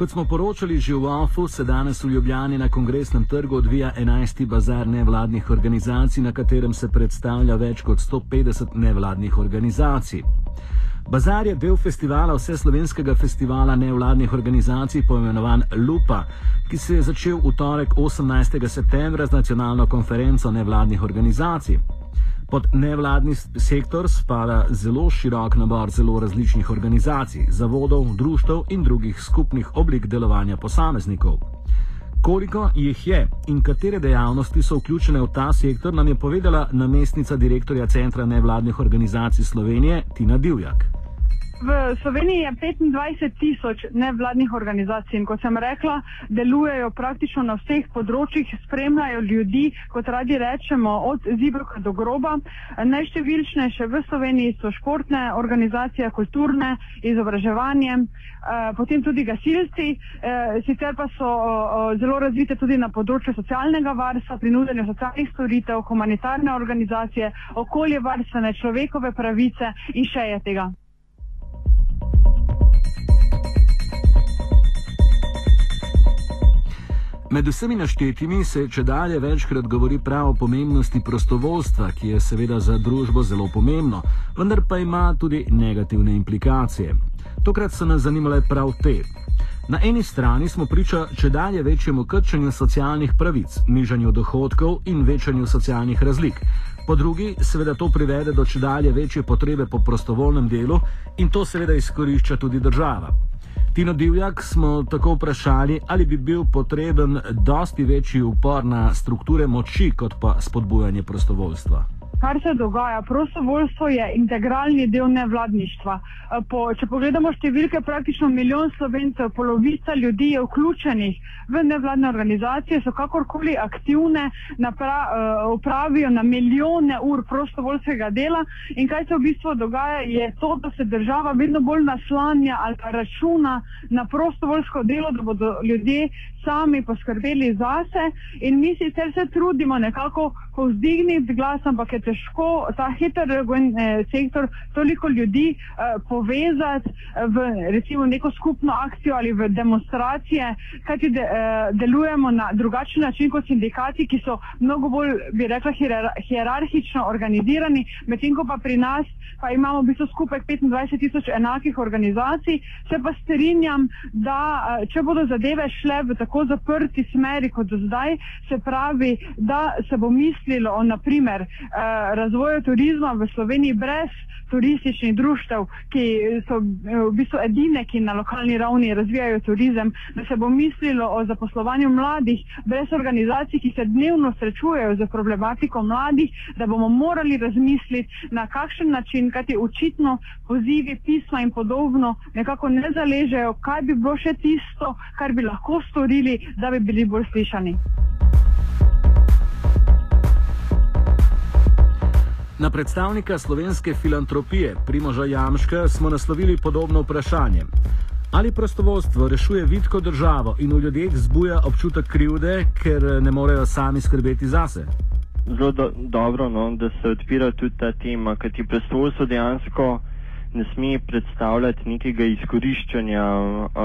Kot smo poročali že v OFU, se danes v Ljubljani na kongresnem trgu odvija 11. bazar nevladnih organizacij, na katerem se predstavlja več kot 150 nevladnih organizacij. Bazar je del festivala Vseslovenskega festivala nevladnih organizacij, poimenovan Lupa, ki se je začel v torek 18. septembra z nacionalno konferenco nevladnih organizacij. Pod nevladni sektor spada zelo širok nabor zelo različnih organizacij, zavodov, društv in drugih skupnih oblik delovanja posameznikov. Koliko jih je in katere dejavnosti so vključene v ta sektor, nam je povedala namestnica direktorja Centra nevladnih organizacij Slovenije Tina Divjak. V Sloveniji je 25 tisoč nevladnih organizacij in kot sem rekla, delujejo praktično na vseh področjih, spremljajo ljudi, kot radi rečemo, od zibroka do groba. Najštevilčnejše v Sloveniji so športne organizacije, kulturne, izobraževanje, eh, potem tudi gasilci, eh, sicer pa so zelo razvite tudi na področju socialnega varstva, pri nudenju socialnih storitev, humanitarne organizacije, okoljevarstvene, človekove pravice in še je tega. Med vsemi naštetimi se če dalje večkrat govori prav o pomembnosti prostovoljstva, ki je seveda za družbo zelo pomembno, vendar pa ima tudi negativne implikacije. Tokrat so nas zanimale prav te. Na eni strani smo priča če dalje večjemu krčenju socialnih pravic, nižanju dohodkov in večanju socialnih razlik. Po drugi, seveda to privede do če dalje večje potrebe po prostovoljnem delu in to seveda izkorišča tudi država. Tino Divjak smo tako vprašali, ali bi bil potreben dosti večji upor na strukture moči, kot pa spodbujanje prostovoljstva kar se dogaja. Prostovoljstvo je integralni del nevladništva. Eh, po, če pogledamo številke, praktično milijon slovencev, polovica ljudi je vključenih v nevladne organizacije, so kakorkoli aktivne, upravijo na milijone ur prostovoljskega dela. In kaj se v bistvu dogaja, je to, da se država vedno bolj naslanja ali pa računa na prostovoljsko delo, da bodo ljudje sami poskrbeli zase. In mi sicer se trudimo nekako povzdigniti glas, ampak je težko ta heterogen eh, sektor toliko ljudi eh, povezati eh, v recimo neko skupno akcijo ali v demonstracije, kajti de, eh, delujemo na drugačen način kot sindikati, ki so mnogo bolj, bi rekla, hierarhično organizirani, medtem ko pa pri nas pa imamo v bistvu skupaj 25 tisoč enakih organizacij. Se pa strinjam, da eh, če bodo zadeve šle v tako zaprti smeri kot do zdaj, se pravi, da se bo mislilo o naprimer eh, razvoju turizma v Sloveniji brez turističnih društev, ki so eh, v bistvu edine, ki na lokalni ravni razvijajo turizem, da se bo mislilo o zaposlovanju mladih brez organizacij, ki se dnevno srečujejo z problematiko mladih, da bomo morali razmisliti, na kakšen način, kajti očitno pozivi, pisma in podobno nekako ne zaležejo, kaj bi bilo še tisto, kar bi lahko storili, da bi bili bolj slišani. Na predstavnika slovenske filantropije Primoža Jamška smo naslovili podobno vprašanje. Ali prostovoljstvo rešuje vidko državo in v ljudeh zbuja občutek krivde, ker ne morejo sami skrbeti zase? Zelo do, dobro, no, da se odpira tudi ta tema, ker ti prostovoljstvo dejansko ne sme predstavljati nekega izkoriščanja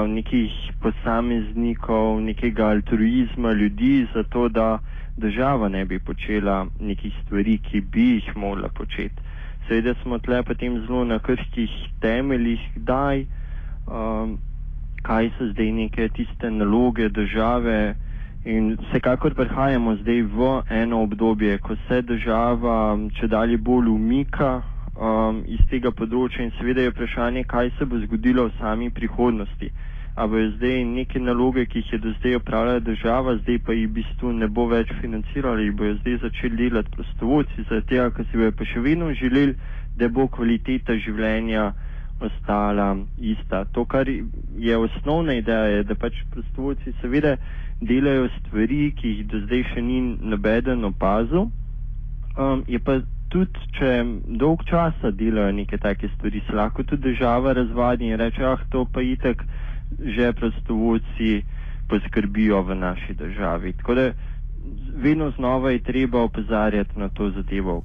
nekih posameznikov, nekega altruizma ljudi, zato da država ne bi počela nekih stvari, ki bi jih morala početi. Seveda smo tle potem zelo na krških temeljih, kdaj, um, kaj so zdaj neke tiste naloge države in vsekakor prihajamo zdaj v eno obdobje, ko se država če dalje bolj umika um, iz tega področja in seveda je vprašanje, kaj se bo zgodilo v sami prihodnosti a bojo zdaj neke naloge, ki jih je do zdaj upravljala država, zdaj pa jih v bistvu ne bo več financirala in bojo zdaj začeli delati prostovoljci, zaradi tega, ker si bojo pa še vedno želeli, da bo kvaliteta življenja ostala ista. To, kar je osnovna ideja, je, da pač prostovoljci seveda delajo stvari, ki jih do zdaj še ni nobeden opazil. Um, je pa tudi, če dolg časa delajo neke take stvari, se lahko tudi država razvadi in reče, ah, to pa itek že prostovoljci poskrbijo v naši državi. Tako da vedno znova je treba opozarjati na to zadevo.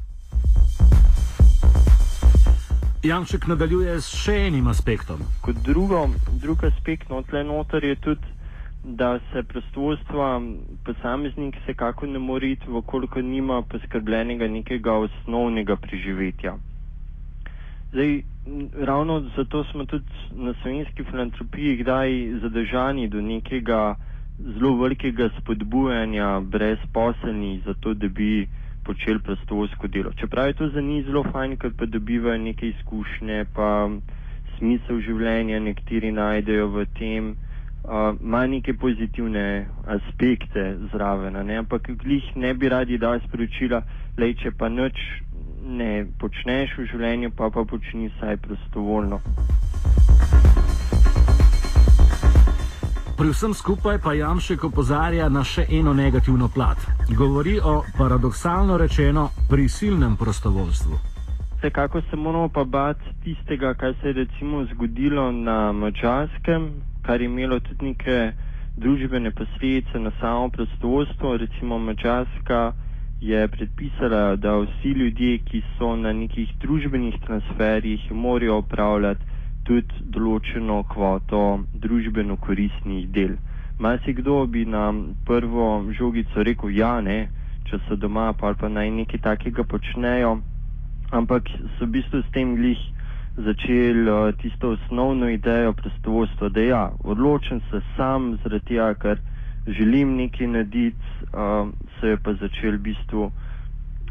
Janček nadaljuje s še enim aspektom. Kot drugo, drug aspekt no, tle noter je tudi, da se prostovoljstva posameznik vsekako ne more iti, vkoliko nima poskrbljenega nekega osnovnega preživetja. Zdaj, ravno zato smo tudi na slovenski filantropiji kdaj zadržani do nekega zelo velikega spodbujanja brezposelnih, zato da bi počeli prostovoljsko delo. Čeprav je to za njih zelo fajn, ker pa dobivajo neke izkušnje, pa smisel življenja nekateri najdejo v tem, ima uh, neke pozitivne aspekte zraven, ne? ampak glih ne bi radi dali sporočila, le če pa nič ne počneš v življenju, pa pa počni saj prostovoljno. Pri vsem skupaj pa Jamšek opozarja na še eno negativno plat. Govori o paradoksalno rečeno prisilnem prostovoljstvu. Vsekako se moramo pa bati tistega, kar se je recimo zgodilo na Mačarskem, kar je imelo tudi neke družbene posledice na samo prostovoljstvo. Recimo Mačarska je predpisala, da vsi ljudje, ki so na nekih družbenih transferjih, morajo upravljati tudi določeno kvoto družbeno koristnih del. Masi kdo bi nam prvo žogico rekel, ja, ne, če so doma, pa naj nekaj takega počnejo, ampak so v bistvu s tem glih začeli uh, tisto osnovno idejo prostovoljstva, da ja, odločen se sam zaradi tega, ker želim nekaj narediti, uh, se je pa začel v bistvu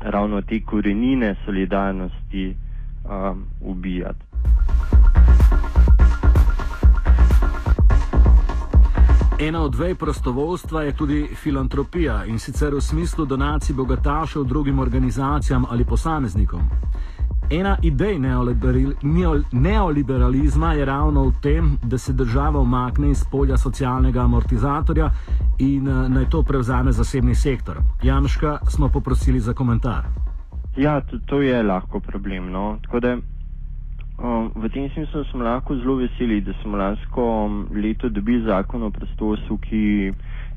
ravno te korenine solidarnosti uh, ubijati. Ena od vej prostovoljstva je tudi filantropija in sicer v smislu donacij bogatašev drugim organizacijam ali posameznikom. Ena idej neoliberalizma je ravno v tem, da se država umakne iz polja socialnega amortizatorja in eh, naj to prevzame zasebni sektor. Jamška smo poprosili za komentar. Ja, to, to je lahko problem. No? Um, v tem smislu smo lahko zelo veseli, da smo lansko leto dobili zakon o prostovoljstvu, ki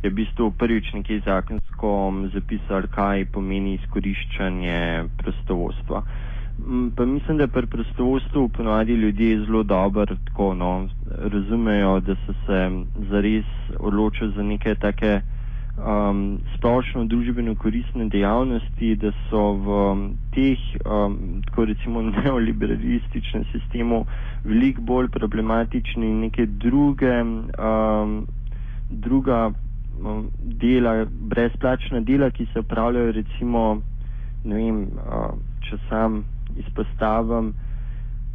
je v bistvu prvič nekaj zakonsko zapisal, kaj pomeni izkoriščanje prostovoljstva. Um, pa mislim, da pri prostovoljstvu ponovadi ljudje zelo dobro tako no, razumejo, da so se zares odločili za neke take um, splošno družbeno koristne dejavnosti, da so v um, teh, um, tako recimo, neoliberalističnem sistemu veliko bolj problematični neke druge, um, druga um, dela, brezplačna dela, ki se upravljajo recimo, ne vem, uh, če sam izpostavim,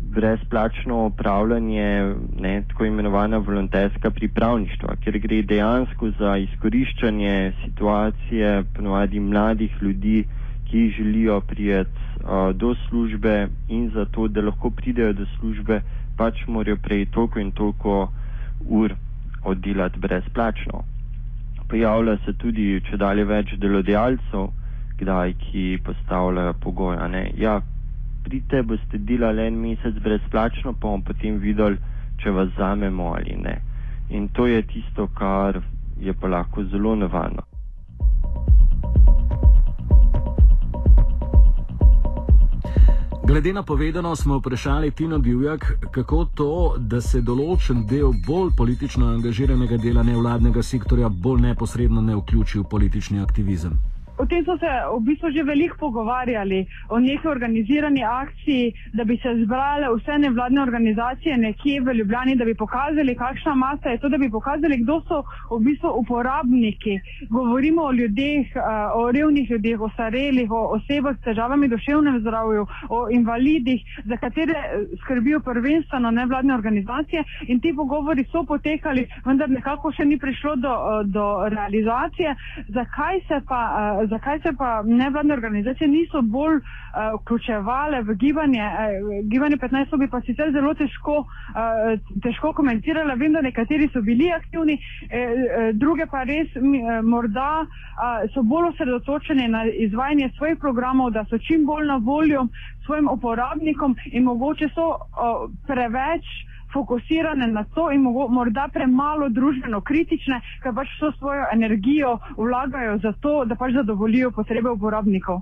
brezplačno upravljanje, ne, tako imenovana volonterska pripravništva, ker gre dejansko za izkoriščanje situacije ponovadi mladih ljudi, ki želijo prijeti do službe in za to, da lahko pridejo do službe, pač morajo prej toliko in toliko ur oddelati brezplačno. Pojavlja se tudi, če dalje več delodajalcev, kdaj, ki postavljajo pogoje. Ja, pridite, boste delali en mesec brezplačno, pa bomo potem videli, če vas zamemo ali ne. In to je tisto, kar je pa lahko zelo nevarno. Glede na povedano, smo vprašali Tino Divjak, kako to, da se določen del bolj politično angažiranega dela nevladnega sektorja bolj neposredno ne vključi v politični aktivizem. O tem so se v bistvu že veliko pogovarjali, o neki organizirani akciji, da bi se zbrale vse nevladne organizacije nekje v Ljubljani, da bi pokazali, kakšna masa je to, da bi pokazali, kdo so v bistvu uporabniki. Govorimo o ljudeh, eh, o revnih ljudeh, o starelih, o osebah s težavami duševnem zdravju, o invalidih, za katere eh, skrbijo prvenstveno nevladne organizacije in ti pogovori so potekali, vendar nekako še ni prišlo do, eh, do realizacije. Zakaj se pa zakaj se pa nevladne organizacije niso bolj uh, vključevale v gibanje? Uh, gibanje 15 bi pa sicer zelo težko, uh, težko komentirala. Vem, da nekateri so bili aktivni, uh, druge pa res uh, morda uh, so bolj osredotočeni na izvajanje svojih programov, da so čim bolj na voljo svojim uporabnikom in mogoče so uh, preveč fokusirane na to in morda premalo družbeno kritične, ker pač vso svojo energijo vlagajo za to, da pač zadovoljijo potrebe uporabnikov.